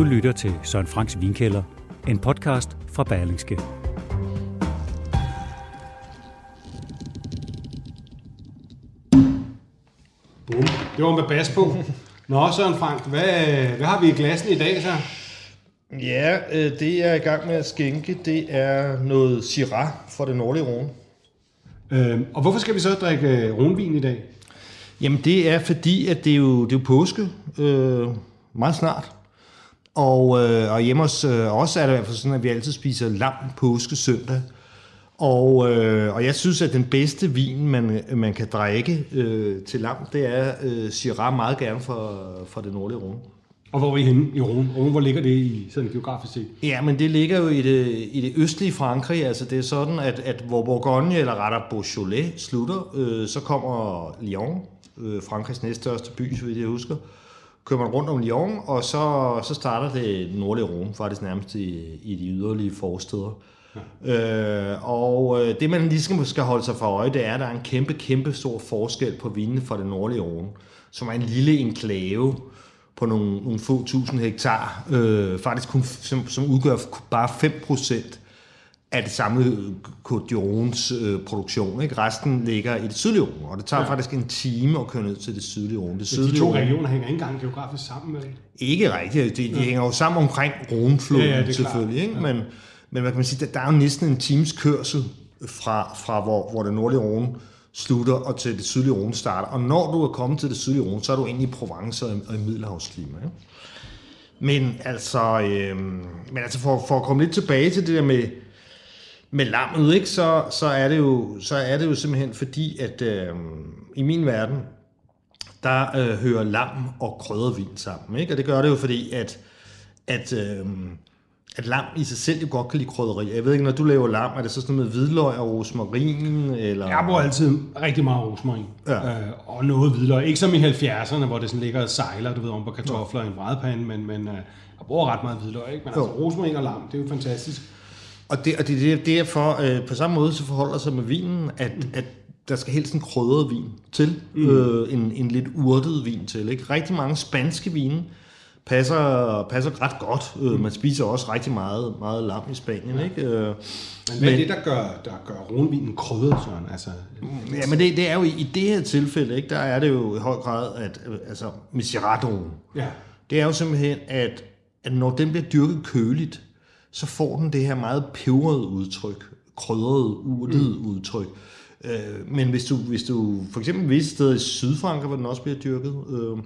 Du lytter til Søren Franks Vinkælder, en podcast fra Berlingske. Bum. Det var med bas på. Nå, Søren Frank, hvad, hvad har vi i glassen i dag så? Ja, øh, det jeg er i gang med at skænke, det er noget Syrah fra det nordlige Rhone. Øh, og hvorfor skal vi så drikke øh, runvin i dag? Jamen det er fordi, at det er jo, det er jo påske øh, meget snart. Og, øh, og hjemme hos øh, os er det i hvert fald sådan, at vi altid spiser lam påske søndag. Og, øh, og jeg synes, at den bedste vin, man, man kan drikke øh, til lam, det er øh, Syrah meget gerne fra, fra det nordlige Rhone. Og hvor er vi henne i Rhone? Rhone, hvor ligger det i sådan geografisk set? Ja, men det ligger jo i det, i det østlige Frankrig. Altså det er sådan, at, at hvor Bourgogne eller rettere Beaujolais slutter, øh, så kommer Lyon, øh, Frankrigs næststørste by, så vidt jeg husker. Kører man rundt om Lyon, og så, så starter det nordlige Rhone, faktisk nærmest i, i de yderlige forsteder. Ja. Øh, og øh, det man lige skal holde sig for øje, det er, at der er en kæmpe, kæmpe stor forskel på vinene fra det nordlige Rhone, som er en lille enklave på nogle, nogle få tusind hektar, øh, faktisk kun, som, som udgør bare 5% af det samlede Côte d'Irones øh, produktion. Ikke? Resten ligger i det sydlige Rhone, og det tager ja. faktisk en time at køre ned til det sydlige Rhone. Det sydlige de to Rhone, regioner hænger ikke engang geografisk sammen med Ikke rigtigt. De, de ja. hænger jo sammen omkring Rhonefloden ja, ja, selvfølgelig. Ikke? Ja. Men, men hvad kan man sige, der, der er jo næsten en times kørsel fra, fra hvor, hvor det nordlige Rhone slutter og til det sydlige Rhone starter. Og når du er kommet til det sydlige Rhone, så er du inde i Provence og, og i Middelhavsklima. Ikke? Men altså, øh, men altså for, for at komme lidt tilbage til det der med, med lammet, ikke, så, så, er det jo, så er det jo simpelthen fordi, at øh, i min verden, der øh, hører lam og kryddervin sammen. Ikke? Og det gør det jo fordi, at, at øh, at lam i sig selv jo godt kan lide krydderi. Jeg ved ikke, når du laver lam, er det så sådan noget med hvidløg og rosmarin? Eller? Jeg bruger altid rigtig meget rosmarin. Ja. Øh, og noget hvidløg. Ikke som i 70'erne, hvor det sådan ligger og sejler, du ved, om på kartofler ja. i en brædepande, men, men øh, jeg bruger ret meget hvidløg. Ikke? Men jo. altså rosmarin og lam, det er jo fantastisk. Og det, og det, det, det er for, øh, på samme måde så forholder sig med vinen, at, mm. at der skal helst en krydret vin til, mm. øh, en, en lidt urtet vin til. Ikke? Rigtig mange spanske vine, passer, passer ret godt. Mm. Man spiser også rigtig meget, meget lam i Spanien. Ja. Ikke? Øh, men hvad er det, der gør, der gør ronvinen krydret, Søren? Altså, ja, men det, det er jo i det her tilfælde, ikke, der er det jo i høj grad, at altså, Miseradoen, ja. det er jo simpelthen, at, at når den bliver dyrket køligt, så får den det her meget peberede udtryk, krydrede, urtede mm. udtryk. Øh, men hvis du, hvis du for eksempel visse steder i Sydfrankrig, hvor den også bliver dyrket, øh,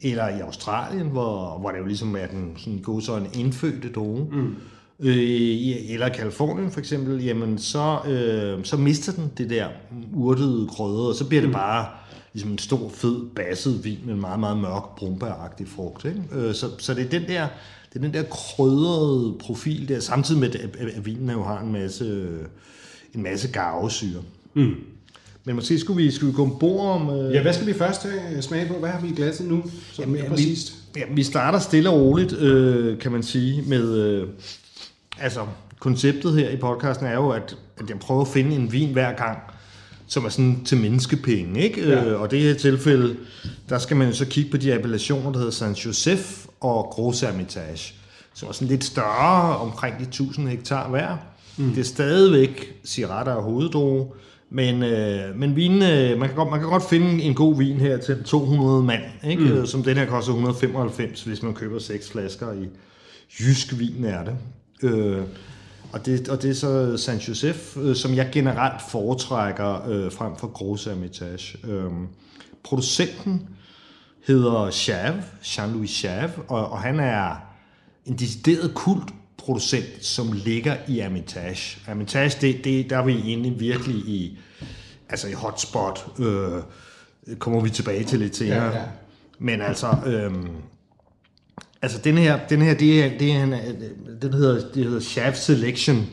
eller i Australien, hvor, hvor det jo ligesom er den sådan god så en indfødte droge, mm. øh, eller Kalifornien for eksempel, jamen så, øh, så mister den det der urtede krydder, og så bliver det mm. bare ligesom en stor, fed, basset vin med en meget, meget mørk, brumbæragtig frugt. Ikke? Øh, så, så det er den der, det er den der krydrede profil der, samtidig med, at, at vinen jo har en masse, en masse garvesyre. Mm. Men måske skulle vi, skulle vi gå ombord om... Øh... Ja, hvad skal vi først øh, smage på? Hvad har vi i glasset nu? Så jamen, er præcist? Vi, jamen, vi starter stille og roligt, øh, kan man sige, med... Øh, altså, konceptet her i podcasten er jo, at, at jeg prøver at finde en vin hver gang, som er sådan til menneskepenge, ikke? Ja. Øh, og det her tilfælde, der skal man jo så kigge på de appellationer, der hedder San Josef og Gros Hermitage, som er sådan lidt større, omkring de 1000 hektar hver. Mm. Det er stadigvæk Syrah og hoveddroge, men, øh, men vin, øh, man, kan godt, man kan godt finde en god vin her til 200 mand, ikke? Mm. som den her koster 195, hvis man køber seks flasker i jysk vin er det. Øh, og det, og det er så San Josef, øh, som jeg generelt foretrækker øh, frem for Gros Hermitage. Øh, producenten hedder Chave, Jean-Louis Chave, og, og han er en decideret kult producent, som ligger i Hermitage. Hermitage, det, det, der er vi inde virkelig i, altså i hotspot, øh, kommer vi tilbage til lidt senere. Ja, ja. Men altså, øh, altså den her, den her, det er, det er en, den hedder, det hedder Chef Selection,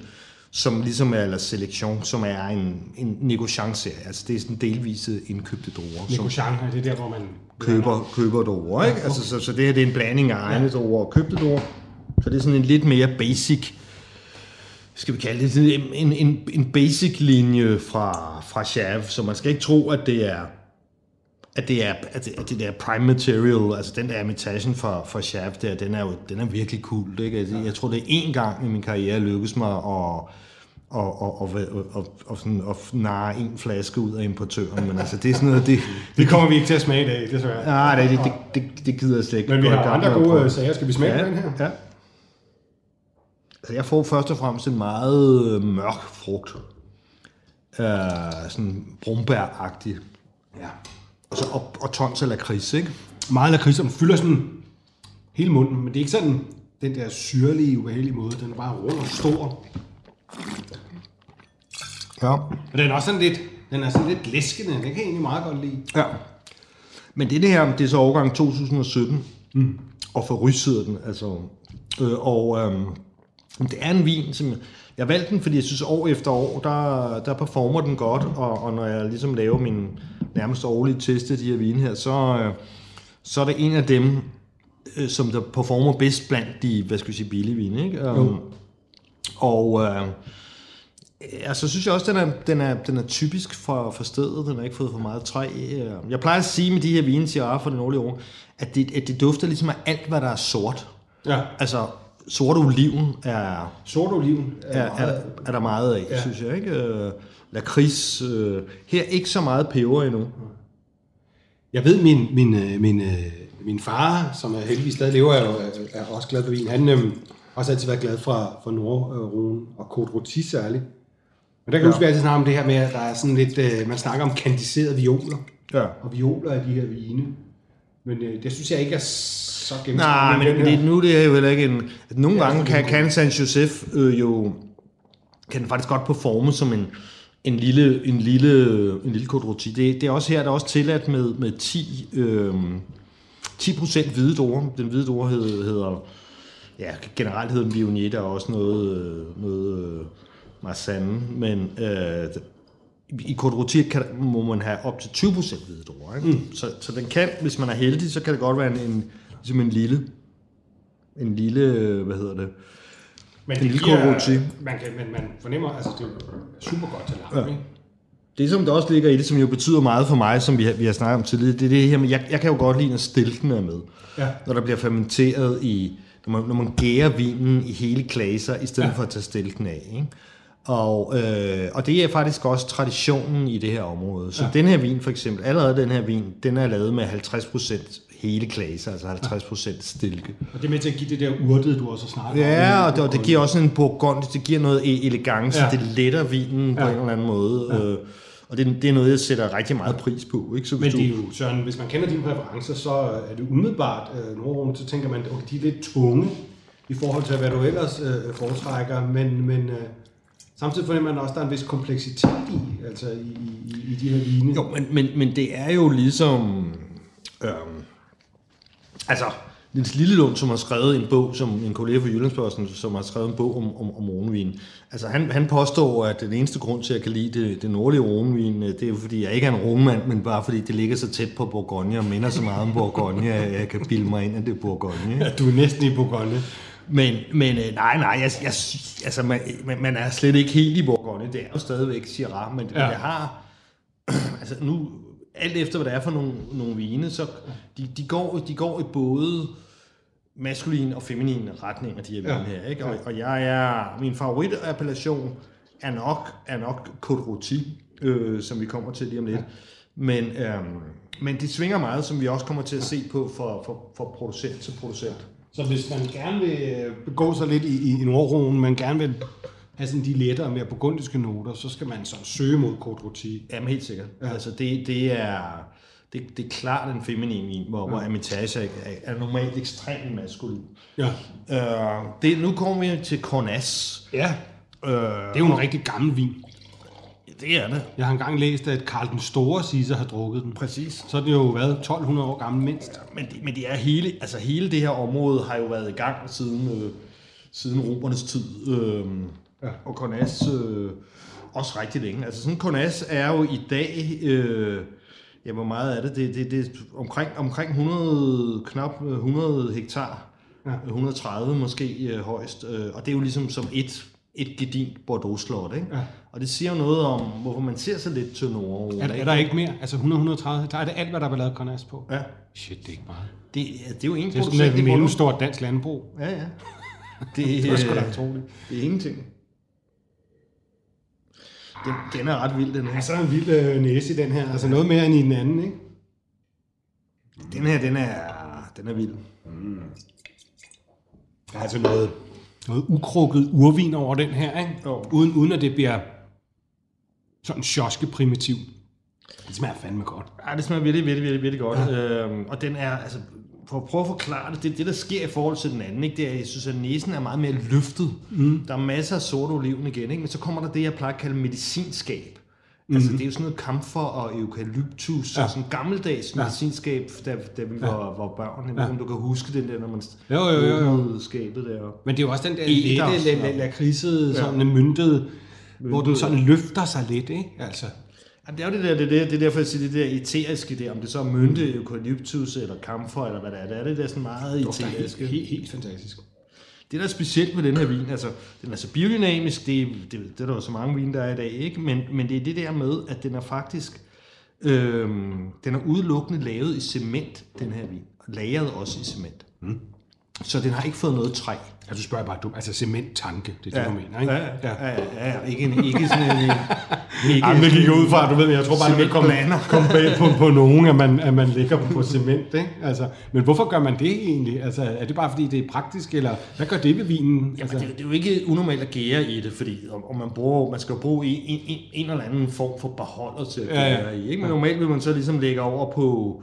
som ligesom er, eller Selection, som er en, en negociant-serie. Altså det er sådan delvise indkøbte druer. Negociant, er det der, hvor man... Køber, køber druer, ikke? Ja, okay. altså, så, så det her det er en blanding af egne ja. druer og købte druer. Så det er sådan en lidt mere basic, skal vi kalde det, en, en, en basic linje fra, fra Chav, så man skal ikke tro, at det er at det er at det, at det der prime material, altså den der amitation for, for Shaft der, den er jo den er virkelig cool. Ikke? Altså, Jeg tror, det er én gang i min karriere lykkes mig at og, og, og, og, og, og, sådan, at narre en flaske ud af importøren, men altså det er sådan noget, det... Det kommer vi ikke til at smage i dag, desværre. Nej, det, det, det, det, gider jeg slet ikke. Men vi har andre gode prøve. sager. Skal vi smage ja, den her? Ja. Altså, jeg får først og fremmest en meget øh, mørk frugt. Uh, sådan brumbær-agtig. Ja. Og, så, og, og tons af lakrids, ikke? Meget lakrids, som fylder sådan hele munden, men det er ikke sådan den der syrlige, ubehagelige måde. Den er bare rund og stor. Ja. Men den er også sådan lidt, den er sådan lidt læskende. Den kan jeg egentlig meget godt lide. ja. Men det her, det er så årgang 2017. Mm. Og for Rys hedder den, altså. Øh, og øhm, det er en vin, som... Jeg valgte den, fordi jeg synes, år efter år, der, der performer den godt, og, og når jeg ligesom laver min nærmest årlige test af de her vine her, så, øh, så er det en af dem, øh, som der performer bedst blandt de, hvad skal vi sige, billige vine, ikke? Um, og øh, ja, så synes jeg også, den er, den er, den er typisk for, for stedet. Den har ikke fået for meget træ. Øh, Jeg plejer at sige med de her vine, Syrah fra den nordlige år, at det, at det dufter ligesom af alt, hvad der er sort. Ja. Altså, sort oliven er, Sort oliven er, er, er der meget af, ja. synes jeg. ikke? Øh, lakrids. Øh, her ikke så meget peber endnu. Jeg ved, min, min, øh, min, øh, min far, som er heldigvis stadig lever, er, jo- er også glad for vin. Han har også altid været glad for, for Nordruen og Côte Rôti særligt. Men der kan jeg huske, at vi altid snakker om det her med, at der er sådan lidt, øh, man snakker om kandiserede violer. Ja. Og violer er de her vine. Men øh, det synes jeg ikke er så gennemskueligt. Nej, men, men det, nu det er jo heller ikke en... At nogle Ja, gange kan, kan San Josef øh, jo... Kan den faktisk godt performe som en, en lille, en lille, en lille Rôti. Det, det er også her, der er også tilladt med, med 10, øh, 10% hvide druer. Den hvide druer hedder, hedder ja, generelt hedder den Viognier, der er også noget, øh, noget øh, Marsanne, men øh, i Rôti kan, må man have op til 20% hvide druer. Ikke? Mm. Så, så den kan, hvis man er heldig, så kan det godt være en, en, ligesom en lille, en lille, hvad hedder det, men en det lille giver, man, kan, men man fornemmer, altså det er super godt til lam, ja. ikke? Det, som der også ligger i det, som jo betyder meget for mig, som vi har, vi har snakket om tidligere, det er det her med, jeg, jeg kan jo godt lide, når stilken er med. Ja. Når der bliver fermenteret i, når man, når man gærer vinen i hele klaser, i stedet ja. for at tage stilken af. Ikke? Og, øh, og det er faktisk også traditionen i det her område. Så ja. den her vin for eksempel, allerede den her vin, den er lavet med 50% hele klaser, altså 50% stilke. Og det er med til at give det der urtede, du også snakker om. Ja, og det, og det giver også en bourgogne, det giver noget e- elegance, ja. Ja. det letter vinen ja. på en eller anden måde. Ja. Øh, og det, det er noget, jeg sætter rigtig meget pris på. Ikke? Så hvis Men det er jo, Søren, hvis man kender dine præferencer, så er det umiddelbart øh, Nordrum, så tænker man, at de er lidt tunge i forhold til, hvad du ellers øh, foretrækker, men, men øh, samtidig fornemmer man også, at der er en vis kompleksitet i, altså i, i, i de her vine. jo, men, men, men det er jo ligesom... Øhm, altså, Niels Lillelund, som har skrevet en bog, som en kollega fra Jyllandsposten, som har skrevet en bog om, om, om roenvin. Altså, han, han påstår, at den eneste grund til, at jeg kan lide det, det nordlige roenvin, øh, det er jo, fordi jeg ikke er en roenmand, men bare fordi det ligger så tæt på Bourgogne, og minder så meget om Bourgogne, at jeg kan bilde mig ind, at det er Bourgogne. Ja, du er næsten i Bourgogne. Men, men øh, nej, nej, jeg, jeg, altså, man, man- er slet ikke helt i Bourgogne. Det er jo stadigvæk Syrah, men ja. Ja. det har... altså nu, alt efter hvad det er for nogle, nogle vine, så de, de, går, de går i både maskulin og feminin retning af de her vine Ja. her. Ikke? Og, og jeg er, min favoritappellation er nok, er nok Côte Rôti, øh, som vi kommer til lige om lidt. Men, øhm, men det svinger meget, som vi også kommer til at se på for, for, for producent til producent. Så hvis man gerne vil øh, begå sig lidt i, i Nordrum, men gerne vil have sådan de lettere, mere burgundiske noter, så skal man så søge mod Côte Rôti. Jamen helt sikkert. Ja. Altså det, det er... Det, det er klart en feminin vin, hvor, ja. hvor Amitage er, er, er normalt ekstremt maskulin. Ja. Øh, det, nu kommer vi til Cornas. ja, Øh, det er jo en rigtig gammel vin. Det er det. Jeg har engang læst, at Karl den Store siger har drukket den. Præcis. Så er den jo været 1200 år gammel mindst. Men, det, men det er hele, altså hele det her område har jo været i gang siden, øh, siden romernes tid. Øh, ja. Og Cornas øh, også rigtig længe. Altså sådan Cornas er jo i dag, øh, ja hvor meget er det? Det, det, det er omkring, omkring 100, knap 100 hektar. Ja. Ja. 130 måske øh, højst. Øh, og det er jo ligesom som et, et gedint Bordeaux-slot, ikke? Ja. Og det siger jo noget om, hvorfor man ser så lidt til Nordrone. Er, der- er der ikke mere? Altså 100-130? Der er det alt, hvad der er lavet Grenache på? Ja. Shit, det er ikke meget. Det, ja, det er jo en Det er sådan et mellemstort dansk landbrug. Ja, ja. Det, Det er sgu da øh, utroligt. det er ingenting. Den, den er ret vild, den Ja, her. så er en vild øh, næse i den her. Altså noget mere end i den anden, ikke? Den her, den er, den er vild. Der er altså noget, noget ukrukket urvin over den her, ikke? Jo. Uden, uden at det bliver sådan sjoske primitiv. Det smager fandme godt. Ja, det smager virkelig, virkelig, virkelig, virkelig godt. Ja. Øhm, og den er, altså, for at prøve at forklare det, det, det der sker i forhold til den anden, ikke, det er, jeg synes, at næsen er meget mere løftet. Mm. Der er masser af sort oliven igen, ikke? men så kommer der det, jeg plejer at kalde medicinskab. Mm. Altså, det er jo sådan noget kamfer og eukalyptus, ja. og sådan gammeldags medicinskab, da, da vi var, var børn. Jeg om du kan huske den der, når man Jo, jo, jo, jo. skabet der. Men det er jo også den der lette, lakridsede, sådan myntede, hvor den sådan løfter sig lidt, ikke? Altså. Jamen, det er jo det der, det, er det, det er derfor, jeg siger det der eteriske der, om det så er mynte, eukalyptus eller kamfer, eller hvad det er, det er det der sådan meget eteriske. Helt, helt fantastisk. Det, der er specielt med den her vin, altså, den er så biodynamisk, det, det, det er der jo så mange vin, der er i dag, ikke? Men, men det er det der med, at den er faktisk, øh, den er udelukkende lavet i cement, den her vin. Lagret også i cement. Mm. Så den har ikke fået noget træ. Altså, du spørger bare, du, altså cementtanke, det er det, du mener, ikke? Ja, ja, ja, ja, ja. Ikke, en, ikke sådan en... Ikke Jamen, det gik ud fra, du ved, jeg tror bare, det vil komme, bag på, på nogen, at man, at man ligger på, cement, ikke? Altså, men hvorfor gør man det egentlig? Altså, er det bare fordi, det er praktisk, eller hvad gør det ved vinen? Altså, Jamen, det, det er jo ikke unormalt at gære i det, fordi om, om man, bruger, man skal jo bruge en, en, en, en eller anden form for beholder til at Ja, ja. gære i. Ikke? Men normalt vil man så ligesom lægge over på,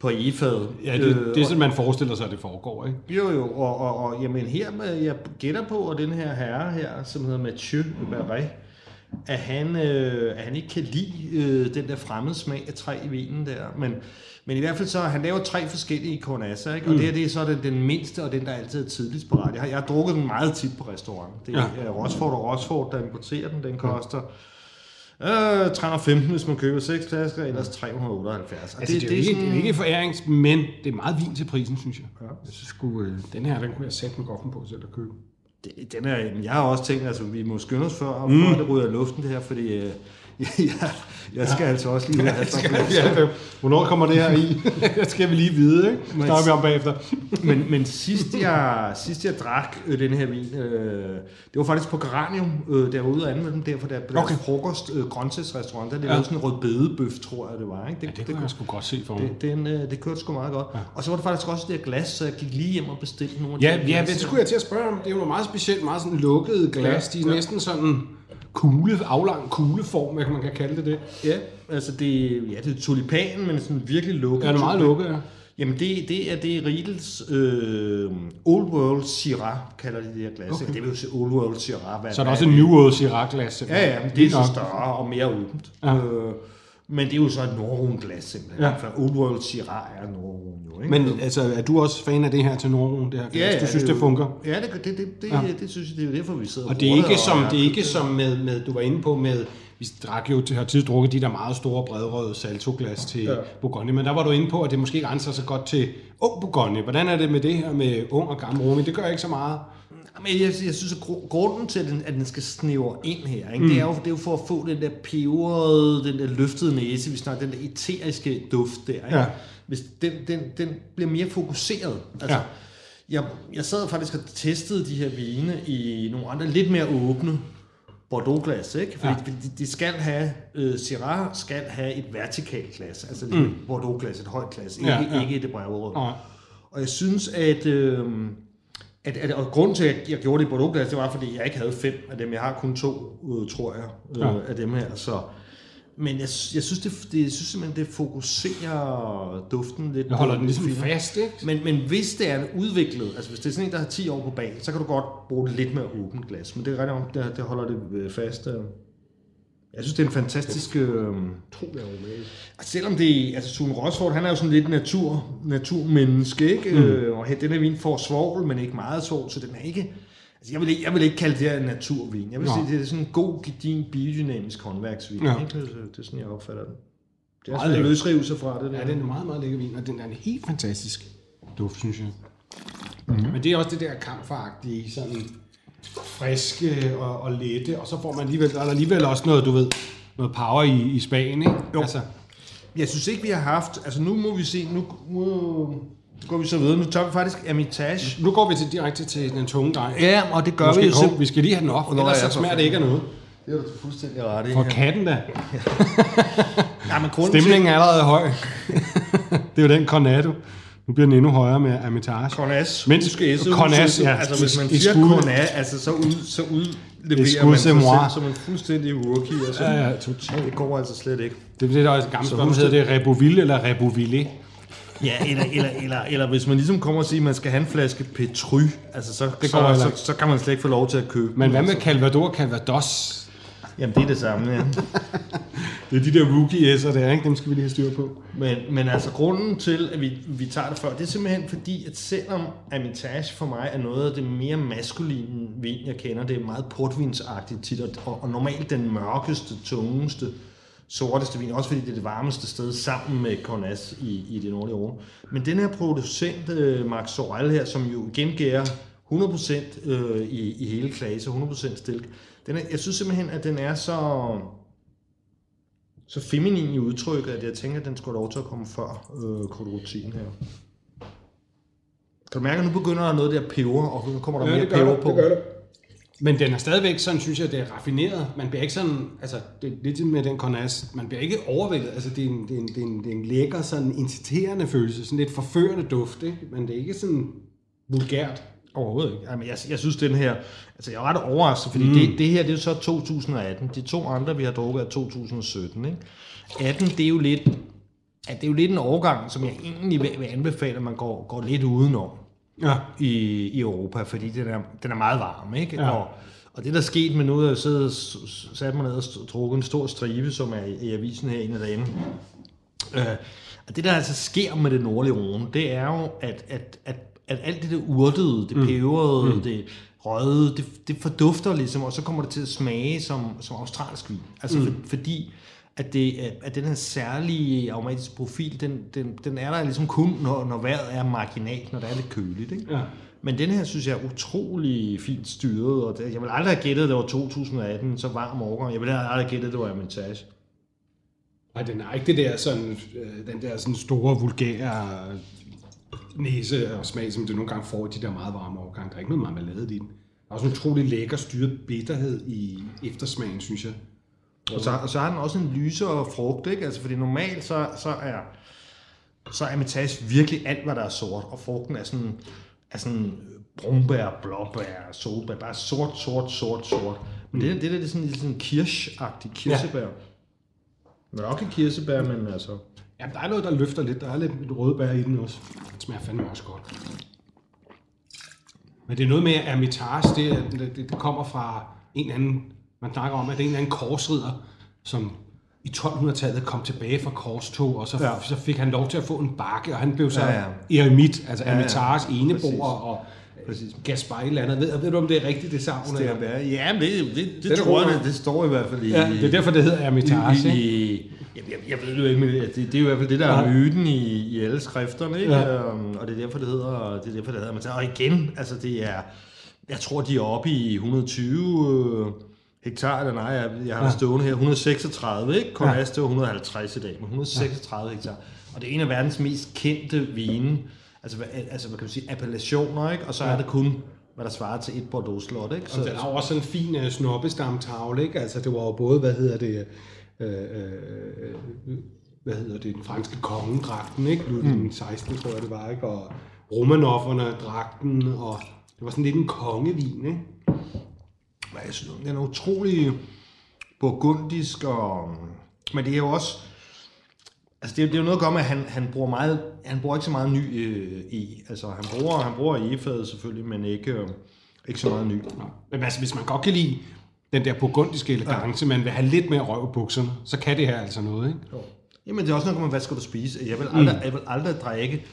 på egefadet. ja, det, det er sådan, man forestiller sig, at det foregår, ikke? Jo, jo, og, og, og jamen her, med, jeg gætter på, at den her herre her, som hedder Mathieu Barret, at han, øh, at han ikke kan lide øh, den der fremmede smag af træ i vinen der, men, men i hvert fald så, han laver tre forskellige cornasser, ikke? og det her det er så den, den mindste, og den der altid er tidligst parat. Jeg har, jeg har drukket den meget tit på restaurant. Det er Ja. ja. Rosford og Rosford, der importerer den, den koster øh, 315, hvis man køber 6 flasker, ellers 378. Og Altså, det, det, er ikke, det er ikke forærings, men det er meget vin til prisen, synes jeg. Ja. Jeg synes sgu, øh, den her, den kunne jeg sætte med goffen på selv at købe. Det, den er, jeg har også tænkt, altså vi må skynde os før, og mm. det ryger i luften det her, fordi øh, jeg, jeg skal ja. altså også lige ud en ja, det- Hvornår kommer det her i? det skal vi lige vide, ikke? Men- Snakker vi om bagefter. men, men sidst jeg, sidst jeg drak øh, den her vin, øh, det var faktisk på Geranium, øh, der var ude og anmelde den der, for der blev Okay. okay. frokost øh, grøntsagsrestaurant, der det Ja. var sådan en rødbedebøf, tror jeg det var. Ikke? Ja, det kunne jeg sgu godt se for mig. det, den, øh, det kørte sgu meget godt. Ja. Og så var det faktisk også det her glas, så jeg gik lige hjem og bestilte nogle af Ja, de ja, men det skulle jeg til at spørge om. Det er jo noget meget specielt, meget sådan lukkede glas. Ja, De er ja. næsten sådan kugle, aflang kugleform, hvad man kan kalde det det. Ja, altså det, ja, det er tulipan, men sådan virkelig lukket. Ja, det er meget lukket, ja. Jamen det, det er det Riedels øh, Old World Syrah, kalder de det her glas. Okay. Det vil jo sige Old World Syrah. Hvad, Så er der også en New World Syrah-glas. Ja, ja, men det er så større og mere åbent. Ja. Øh, men det er jo så et Nordrone-glas simpelthen. Ja. Ja. For Old World Syrah er Nordrone jo, ikke? Men altså, er du også fan af det her til Norden, det her glas? du synes, det, er jo- funker? Ja, det, det, det, det, Ja. ja. det synes jeg, det er derfor, vi sidder Og det er ikke som, og- det er ikke som med, med, du var inde på med, vi drak jo til har tid drukket de der meget store bredrøde saltoglas til ja. Ja. Bourgogne, men der var du inde på, at det måske ikke grænser så godt til ung Bourgogne. Hvordan er det med det her med ung og gammel Rumi? Det gør ikke så meget. Men jeg, jeg synes, at gru- grunden til, at den, at den skal snævre ind her, ikke? Mm. Det, er jo, det er jo for at få den der peberede, den der løftede næse, vi snakker, den der eteriske duft der. Ikke? Ja. Hvis den, den, den bliver mere fokuseret. Altså, Ja. jeg, jeg sad faktisk og testede de her vine i nogle andre lidt mere åbne Bordeaux-glas, ikke? Fordi Ja. ja. de, de skal have, øh, Syrah skal have et vertikalt glas, altså mm. et Bordeaux-glas, et højt glas, ikke, Ja, ja, ja. ja. ikke et brevrød. Nej. Og jeg synes, at, øh, at, at og grunden til, at jeg gjorde det i Bordeaux-glas, det var, fordi jeg ikke havde fem af dem. Jeg har kun to, øh, tror jeg, øh, Ja. af dem her. Så, men jeg, jeg, synes, det, det, jeg synes simpelthen, det fokuserer duften lidt. Jeg holder den lidt ligesom finere. fast, ikke? Men, men hvis det er udviklet, altså hvis det er sådan en, der har 10 år på bag, så kan du godt bruge det lidt mere åbent glas. Men det er rigtigt om, det, det holder det øh, fast. øh. Jeg synes, det er en fantastisk... Øh, Altså, selvom det, altså Sune Rosford, han er jo sådan lidt natur, naturmenneske, ikke? Mm. Øh, og den her vin får svovl, men ikke meget svovl, så den er ikke, altså jeg vil ikke, jeg vil ikke kalde det her en naturvin. Jeg vil Nå. sige, det er sådan en god, gedin, biodynamisk håndværksvin, Ja. ikke? Det, det er sådan, jeg opfatter den. Det er Meget sådan en lækkert. løsrive sig fra det. Der. Ja, den er meget, meget lækker vin, og den er en helt fantastisk duft, synes jeg. Mm. Men det er også det der kamferagtige, sådan, friske og, og lette, og så får man alligevel, der er alligevel også noget, du ved, noget power i, i Spanien, ikke? Jo. Altså, Jeg synes ikke, vi har haft... Altså nu må vi se... Nu, nu går vi så videre. Nu tager vi faktisk Hermitage. nu går vi til, direkte til den tunge dreng. Ja, og det gør Måske, vi jo vi skal lige have den op, Nå, ellers så for smager det ikke af noget. Det er du fuldstændig ret i. For katten da. Ja, men Stemningen er allerede høj. det er jo den Cornado. Nu bliver den endnu højere med Armitage. Cornas. Men- S'et, S'et. ja. Altså, hvis man siger skud. Cornas, altså, så, ud, så udleverer man sig selv som en fuldstændig rookie. Altså. Ja, ja, totalt. Det går altså slet ikke. Det er det, der er et gammelt husk Hedder det Reboville eller Reboville? Ja, eller, eller, eller, eller hvis man ligesom kommer og siger, at man skal have en flaske Petry, altså så, Det så, så, så, kan man slet ikke få lov til at købe Men hvad med altså. Calvados og Calvados? Jamen, det er det samme, ja. Det er de der rookie-s'er der, ikke? Dem skal vi lige have styr på. Men, men altså grunden til, at vi, vi tager det før, det er simpelthen fordi, at selvom Armitage for mig er noget af det mere maskuline vin, jeg kender, det er meget portvinsagtigt tit, og, og normalt den mørkeste, tungeste, sorteste vin, også fordi det er det varmeste sted sammen med Cornas i, i det nordlige Europa. Men den her producent, øh, Max Sorel her, som jo igen gærer 100% øh, i, i hele klase, 100% stilk, den er, jeg synes simpelthen, at den er så så feminin i udtrykket, at jeg tænker, at den skulle lov til at komme før øh, kodrotin her. Kan du mærke, at nu begynder der noget der peber, og nu kommer der mere peber på? det. Men den er stadigvæk sådan, synes jeg, det er raffineret. Man bliver ikke sådan, altså det er lidt med den Cornas, man bliver ikke overvældet. Altså det er en, det er en, det er en, det er en lækker, sådan inciterende følelse, sådan lidt forførende duft, ikke? Men det er ikke sådan vulgært. Overhovedet ikke. Jamen, jeg, jeg synes, den her... Altså, jeg er ret overrasket, fordi mm. det, det her, det er så 2018. De to andre, vi har drukket, er 2017, ikke? 18, det er jo lidt... Ja, det er jo lidt en overgang, som jeg egentlig vil, vil anbefale, at man går, går lidt udenom Ja. i, i Europa, fordi den er, den er meget varm, ikke? Ja. Og, og det, der er sket med nu, at jeg siddet og s- s- sat mig ned og drukket en stor stribe, som er i, i avisen her en af dagene. Øh, og det, der altså sker med det nordlige Rhone, det er jo, at, at, at, at alt det der urtede, det peberede, mm. det røde, det, det fordufter ligesom, og så kommer det til at smage som, som australsk vin. Altså mm. for, fordi at, det, at, den her særlige aromatiske profil, den, den, den er der ligesom kun, når, når vejret er marginalt, når det er lidt køligt. Ikke? Ja. Men den her synes jeg er utrolig fint styret, og det, jeg vil aldrig have gættet, at det var 2018, så varm overgang. Jeg vil aldrig have gættet, at det var Hermitage. Nej, den er ikke det der sådan, øh, den der sådan store, vulgære næse og smag, som du nogle gange får i de der meget varme overgang. Der er ikke noget marmelade i den. Der er også en utrolig lækker styret bitterhed i eftersmagen, synes jeg. Og så, og så har den også en lysere frugt, ikke? Altså, fordi normalt så, så er så er Hermitage virkelig alt, hvad der er sort, og frugten er sådan, er sådan brumbær, blåbær, solbær, bare sort, sort, sort, sort. Men det, det der det er sådan lidt sådan kirsch-agtigt kirsebær. Ja. Men ikke kirsebær, men altså... Ja, der er noget, der løfter lidt. Der er lidt rødbær i den også. Den smager fandme også godt. Men det er noget med, Hermitage, det, det, det kommer fra en anden, man snakker om, at det er en eller anden korsridder, som i 1200-tallet kom tilbage fra korstog, og så, ja. Så fik han lov til at få en bakke, og han blev så Ja, ja, eremit, altså ja, ja. Eneboer, Præcis. og Præcis. Gaspar et eller andet. Ved, ved du, om det er rigtigt, det savn? Det eller? er, ja, men det, det, det, er tror jeg, det, det står i hvert fald i... Ja, det er derfor, det hedder Hermitage. i, ikke? i, jeg, jeg, jeg ved det jo ikke, men det, det er jo i hvert fald det, der er Ja. myten i, i alle skrifterne, ikke? Ja. Um, og det er derfor, det hedder, det er derfor, det hedder. Så, og igen, altså det er, jeg tror, de er oppe i 120 øh, hektar, eller nej, jeg, jeg har det stående her, 136, ikke? Cornas, det var 150 i dag, men 136 hektar. Og det er en af verdens mest kendte vine, altså, hvad, altså hvad kan man sige, appellationer, ikke? Og så er det kun, hvad der svarer til et Bordeaux-slot, ikke? Og den har jo også sådan en fin uh, snobbestamtavle, ikke? Altså, det var jo både, hvad hedder det, øh, øh, hvad hedder det, den franske kongedragten, ikke? Ludvig mm. 16, tror jeg det var, ikke? Og Romanofferne dragten, og det var sådan lidt en kongevin, ikke? Men jeg synes, den er utrolig burgundisk, og, men det er jo også, altså det, er- det er jo noget at gøre med, at han, han bruger meget, han bruger ikke så meget ny øh, i, altså han bruger, han bruger egefadet selvfølgelig, men ikke, øh, ikke så meget ny. Men altså, hvis man godt kan lide den der burgundiske elegance, ja. man vil have lidt mere røv i bukserne, så kan det her altså noget, ikke? Jamen det er også noget med, hvad skal du spise? Jeg vil aldrig, mm. jeg vil aldrig drikke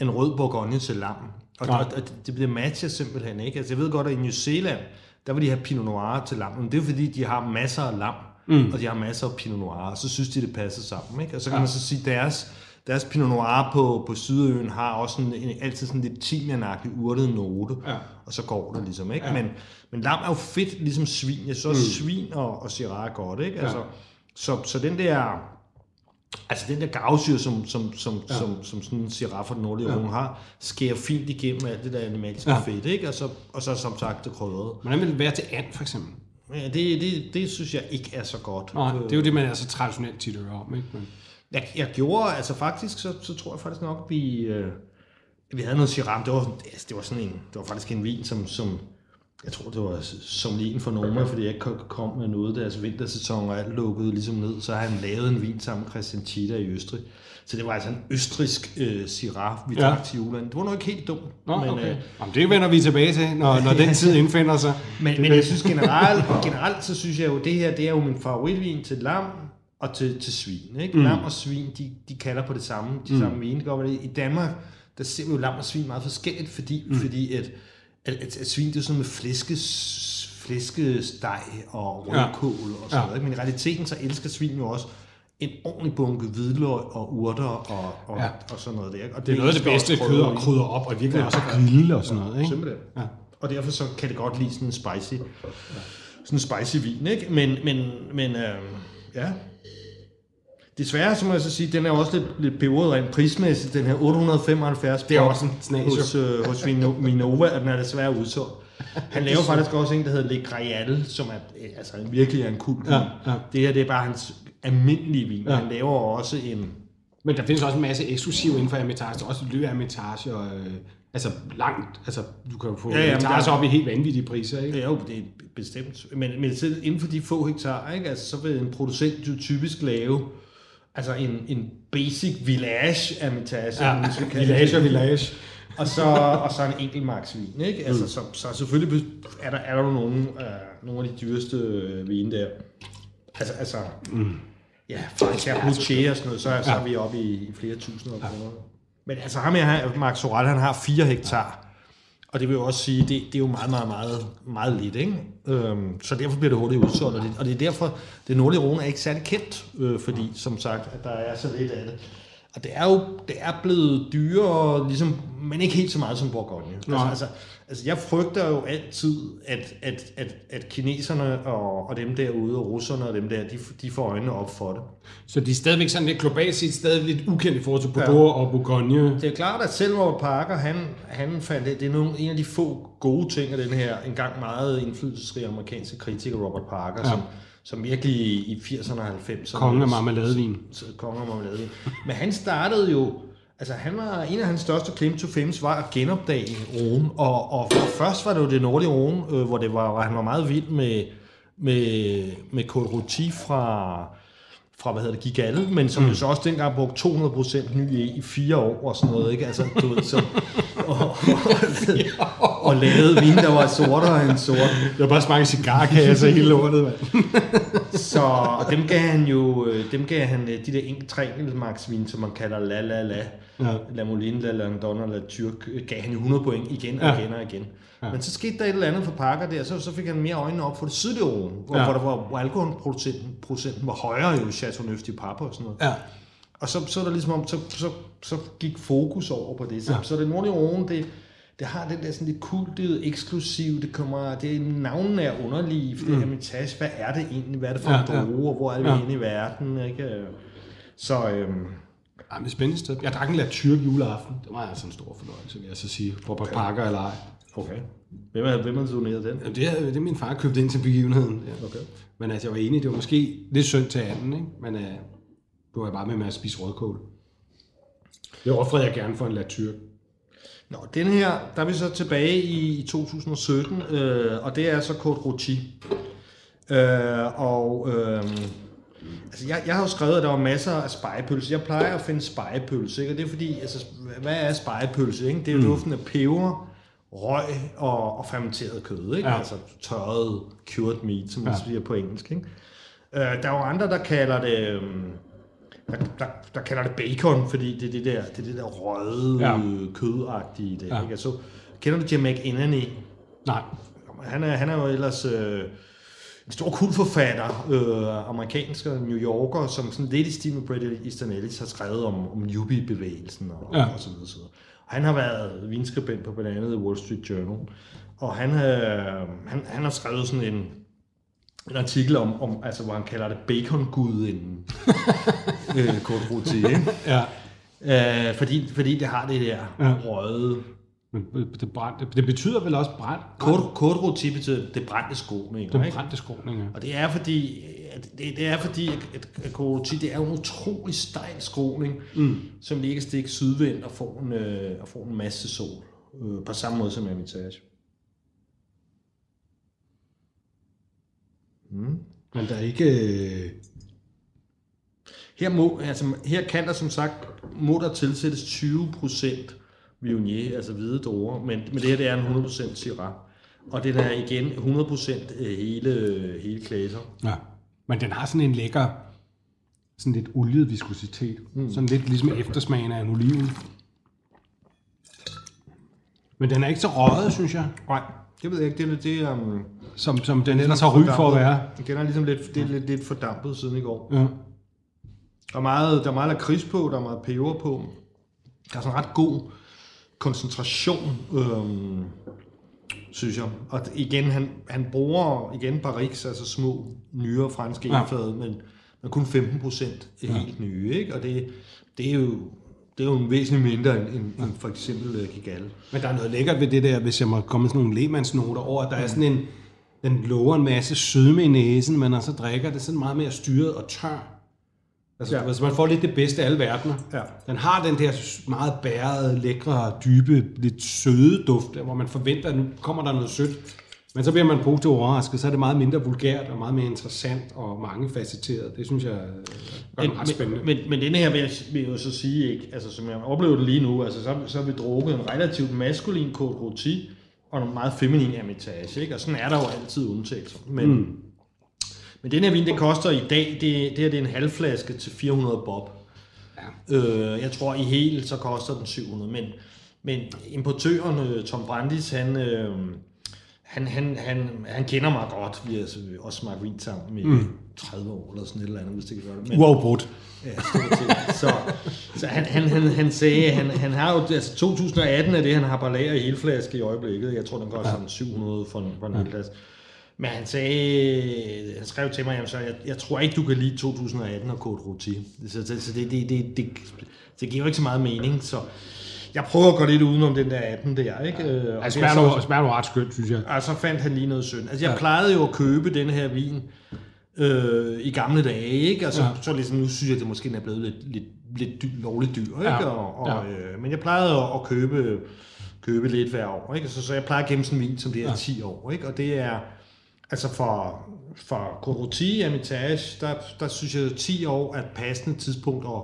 en rød bourgogne til lam. Og, Nej. og, og det bliver matcher simpelthen ikke. Altså jeg ved godt, at i New Zealand, der vil de have Pinot Noir til lam. Men det er jo fordi, de har masser af lam, mm. og de har masser af Pinot Noir, og så synes de, det passer sammen. Ikke? Og så kan ja. man så sige, deres deres Pinot Noir på, på Sydøen har også sådan en, altid sådan lidt timianagtig urtet note, Ja. og så går det ligesom, ikke? Ja. Men, men lam er jo fedt, ligesom svin. Jeg også, mm. svin og, og Syrah er godt, ikke? Altså, så, så den der... Altså den der gavsyre, som, som, som, ja. som, som sådan en Syrah fra den nordlige ja. har, skærer fint igennem alt det der animalske Ja. ja. fedt, ikke? Og så, og så som sagt det krydrede. Hvordan vil det være til and, for eksempel? Ja, det, det, det synes jeg ikke er så godt. Nej, det er jo det, man er så traditionelt tit hører om, ikke? Men, Jeg, jeg gjorde, altså faktisk, så, så tror jeg faktisk nok, vi, øh, vi havde noget Shiram. Det var, altså, det var sådan en, det var faktisk en vin, som, som jeg tror, det var som en for Noma, fordi jeg ikke kom- med noget, deres vintersæson og alt lukkede ligesom ned, så har han lavet en vin sammen med Christian Tita i Østrig. Så det var altså en østrisk øh, Syrah, vi Ja. drak til julen. Det var nok ikke helt dumt. Nå, men, okay. øh, Jamen, det vender vi tilbage til, når, når den tid indfinder sig. men, men jeg synes generelt, generelt så synes jeg jo, det her, det er jo min favoritvin til lam og til, til svin. Ikke? Mm. Lam og svin, de, de kalder på det samme, de mm. samme vine. I Danmark, der ser vi jo lam og svin meget forskelligt, fordi, mm. fordi at, at, at, at svin, det er sådan med flæskes, flæskesteg og rødkål og sådan Ja. noget. Ikke? Men i realiteten, så elsker svin jo også en ordentlig bunke hvidløg og urter og, og, Ja. ja. og sådan noget der. Og Det er noget af det bedste kød og krydder op, og virkelig Ja, også ja. grille og sådan noget, ikke? Simpelthen. Ja. Og derfor så kan det godt lide sådan en spicy, sådan en spicy vin, ikke? Men, men, men øh, ja. Desværre, så må jeg så sige, den er også lidt, lidt beveret rent prismæssigt, den her 875. Det er også en snas, jo. Hos, øh, hos Minova, at den er desværre udsolgt. Han laver faktisk også en, der hedder Le Grayal, som er øh, altså, virkelig er en kult vin. Ja, ja. Det her, det er bare hans almindelige vin. Ja. Han laver også en... Men der findes også en masse eksklusive inden for Hermitage. Der er også løb Hermitage og... Øh, altså langt... Altså, du kan jo få Ja, ja, der- op i helt vanvittige priser, ikke? Ja, jo, det er bestemt. Men, men selv inden for de få hektar, ikke? Altså, så vil en producent jo typisk lave altså en, en basic village Hermitage, Ja, village og village. og så, og så en enkelt marksvin, ikke? Altså, så, så selvfølgelig er der, er der nogle, øh, nogle af de dyreste øh, vine der. Altså, altså mm. ja, fra Boucher og sådan noget, så, er, så er vi oppe i, i flere tusinder af kroner. Men altså ham her, Mark Sorat, han har 4 hektar. Og det vil jo også sige, det, det er jo meget, meget, meget, meget lidt, ikke? Øhm, så derfor bliver det hurtigt udsolgt, og det, og det er derfor, det nordlige Rhone er ikke særlig kendt, øh, fordi som sagt, at der er så lidt af det. Og det er jo det er blevet dyrere, ligesom, men ikke helt så meget som Bourgogne. Altså, altså, altså, jeg frygter jo altid, at, at, at, at kineserne og, og dem derude, og russerne og dem der, de, de får øjnene op for det. Så de er stadigvæk sådan lidt globalt set stadig lidt ukendt i forhold til Bordeaux ja. og Bourgogne. Det er klart, at selv Robert Parker, han, han fandt det, det er nogle, en af de få gode ting af den her engang meget indflydelsesrige amerikanske kritiker, Robert Parker, Ja. som, som virkelig i 80'erne og 90'erne... Kongen af marmeladevin. Kongen af marmeladevin. Men han startede jo... Altså, han var, en af hans største claim to fame var at genopdage Rhone. Og, og først var det jo det nordlige Rhone, øh, hvor, det var, hvor han var meget vild med, med, med Côte Rôti fra, fra, hvad hedder det, Gigalle, men som mm. jo så også dengang brugte 200% ny i, i fire år og sådan noget, ikke? Altså, du ved, så, og, og, og lavede vin, der var sortere end sort. Det var bare smagt cigarkasse hele lortet, mand. Så og dem gav han jo, øh, dem gav han øh, de der enkelt tre enkeltmarksvin, som man kalder la la la. Ja. La Moline, La Landon og La Turk, øh, gav han jo 100 point igen og Ja. igen og igen. Men så skete der et eller andet for Parker der, så, så fik han mere øjnene op for det sydlige hvor, Ja. hvor, der var, hvor alkoholprocenten procenten var højere jo i Chateauneuf de Pape og sådan noget. Ja. Og så, så er der ligesom om, så, så, så gik fokus over på det. Så, ja. så det nordlige Rhone, det, det har den der sådan lidt kultet, eksklusiv, det kommer, det er navnene er underlige, for det her Hermitage, hvad er det egentlig, hvad er det for Ja, en ja. droge, og hvor er vi Ja. ja. henne i verden, ikke? Så, øhm, men det er spændende sted. Jeg drak en La Turk juleaften. Det var altså en stor fornøjelse, vil jeg så sige. Robert okay. Parker eller ej. okay. Hvem er, hvem er doneret den? Jamen, det, er, det er min far købt ind til begivenheden. Ja. Okay. Men altså, jeg var enig, det var måske lidt synd til anden, ikke? Men uh, du var bare med med at spise rødkål. Det offrede jeg gerne for en La Turk. Nå, den her, der er vi så tilbage i, i 2017, øh, og det er så Côte Rôti. Øh, og øh, altså jeg, jeg har jo skrevet, at der var masser af spejepølse. Jeg plejer at finde spejepølse, ikke? og det er fordi, altså, hvad er spejepølse? Ikke? Det er jo Mm. duften af peber, røg og, og fermenteret kød, ikke? Ja. altså tørret cured meat, som man Ja. siger på engelsk. Ikke? Øh, der er jo andre, der kalder det... Øh, der, der, der kalder det bacon, fordi det er det der, det er det der røde Ja. kødagtige der. Ja. Ikke? Altså, kender du Jamek Inani? Nej. Han er, han er jo ellers øh, en stor kultforfatter, øh, amerikansk og New Yorker, som sådan lidt i stil med Bret Easton Ellis har skrevet om, om Yuppie-bevægelsen og, Ja. og så videre. Så videre. Og han har været vinskribent på blandt andet Wall Street Journal. Og han, øh, han, han har skrevet sådan en, en artikel om, om altså, hvor han kalder det bacon-gudinden. øh, Kurt Ruti, ikke? Ja. Øh, fordi, fordi det har det der Ja. røde. Men det, brændte, det betyder vel også brændt? Kort, kort roti betyder det brændte skroning. Den ikke? brændte skråning, ja. Og det er fordi, at det, det er fordi, at, at kort roti, det er en utrolig stejl skroning, mm. som ligger stik sydvendt og får en, øh, og får en masse sol. Øh, på samme måde som Hermitage. Mm. Men der er ikke... øh, Her, må, altså, her kan der som sagt, må der tilsættes 20% Viognier, altså hvide druer, men, men det her det er en 100% Syrah. Og det der er igen 100% hele, hele klæser. Ja. Men den har sådan en lækker, sådan lidt oliet viskositet. Mm. Sådan lidt ligesom eftersmagen af en oliven. Men den er ikke så røget, synes jeg, Nej, det ved jeg ikke. Det, er- det. Um, som, som den ellers har ry for at være. Den er ligesom lidt, det er lidt, lidt fordampet siden i går. Ja. Der er meget, der er meget lakrids på, der er meget peber på. Der er sådan en ret god koncentration, øhm, synes jeg. Og igen, han, han bruger igen barriques, altså små, nyere franske Ja. men, men kun 15 procent er helt nye, ikke? Og det, det er jo det er jo en væsentlig mindre end, end, end for eksempel uh, Kigal. Men der er noget lækkert ved det der, hvis jeg må komme med sådan nogle lægemandsnoter over, at der er sådan en, den lover en masse sødme i næsen, men når så drikker det sådan meget mere styret og tør. Altså, ja. Altså man får lidt det bedste af alle verdener. Ja. Den har den der meget bærede, lækre, dybe, lidt søde duft, hvor man forventer, at nu kommer der noget sødt. Men så bliver man positivt overrasket, så er det meget mindre vulgært og meget mere interessant og mangefacetteret. Det synes jeg er gør den ret spændende. Men, men, men denne her vil jeg, vil jeg jo så sige ikke, altså som jeg oplever det lige nu, altså så, så har vi drukket en relativt maskulin Côte Rôti og en meget feminin Hermitage, ikke? og sådan er der jo altid undtagelser. Men, mm. men den her vin, det koster i dag, det, det her det er en halvflaske til 400 bob. Ja. Øh, jeg tror i helt, så koster den 700, men, men importøren øh, Tom Brandis, han, øh, han, han, han, han kender mig godt. Vi har altså også smagt vin sammen i mm. 30 år eller sådan et eller andet, hvis det kan gøre det. Men, Uafbrudt. Ja. Så, så han, han, han, han sagde, han, han har jo, altså 2018 er det, han har på lager i hele flaske i øjeblikket. Jeg tror, den koster sådan 700 for en, for en hel glas. Men han sagde, han skrev til mig, jamen, så jeg, jeg tror ikke, du kan lide 2018 og Côte Rôti. Så, så, så det, det, det, det, det giver jo ikke så meget mening, så jeg prøver at gå lidt udenom den der 18 der, ikke? Øh, og Det det smager, så- nu, smager nu ret skønt, synes jeg. og så fandt han lige noget synd. Altså, jeg ja. plejede jo at købe den her vin øh, i gamle dage, ikke? Og så, Ja. ja. så ligesom, nu synes jeg, at det måske er blevet lidt, lidt, lidt dy, lovligt dyr, ikke? Ja. Og, og, Ja. øh, men jeg plejede at, at købe, købe lidt hver år, ikke? Så, så jeg plejer at gemme sådan en vin, som det er Ja. 10 år, ikke? Og det er, altså for, for Coroti Hermitage, der, der synes jeg, at 10 år er et passende tidspunkt at,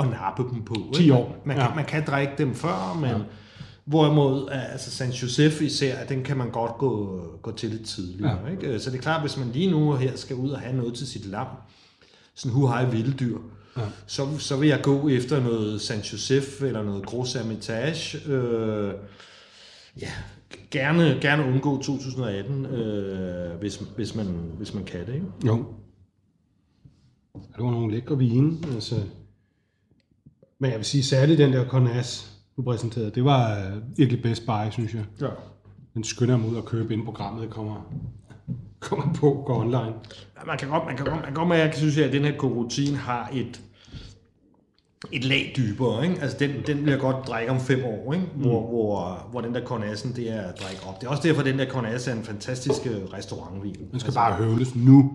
at nappe dem på. ikke? 10 år, Man, ja. kan, man kan drikke dem før, men... Ja. Hvorimod, altså San Josef især, den kan man godt gå, gå til lidt tidligere. Ja. Ikke? Så det er klart, hvis man lige nu her skal ud og have noget til sit lam, sådan hu hej vilddyr, Ja. ja. så, så vil jeg gå efter noget San Josef eller noget Gros Hermitage. Øh, ja, gerne, gerne undgå 2018, øh, hvis, hvis, man, hvis man kan det. Ikke? Jo. Det var nogle lækre vine. Altså. Men jeg vil sige, særligt den der Cornas, du præsenterede, det var øh, virkelig best buy, synes jeg. Ja. Den skynder mig ud og købe, inden programmet kommer, kommer på, går online. Ja, Man kan godt, man kan godt, man kan godt mærke, jeg synes, at den her korotin har et, et lag dybere. Ikke? Altså den, den jeg godt drikke om fem år, ikke? Hvor, hvor, hvor den der Cornassen, det er at drikke op. Det er også derfor, at den der Cornas er en fantastisk øh, restaurantvin. Den skal bare høvles nu.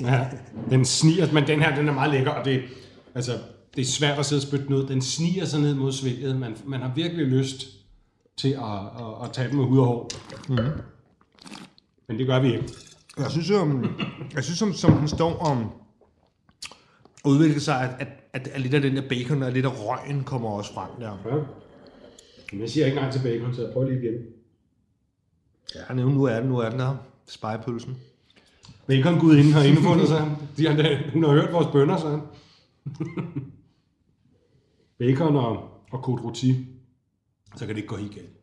Ja, den sniger, men den her, den er meget lækker, og det, altså, det er svært at sidde og spytte den ud. Den sniger sig ned mod svælget. Man, man har virkelig lyst til at, at, at tage den med hud og hår. Mm. Men det gør vi ikke. Jeg synes, um, jeg synes som, som den står om at udvikle sig, at, at, at, at lidt af den der bacon og lidt af røgen kommer også frem der. Ja. Men jeg siger ikke nej til bacon, så jeg prøver lige igen. Ja, nu, nu er den, nu er den der. Spejepølsen. Bacon Gud inden har indfundet sig. De har, hun har hørt vores bønder, så Bacon og, og Côte Rôti. Så kan det ikke gå helt galt.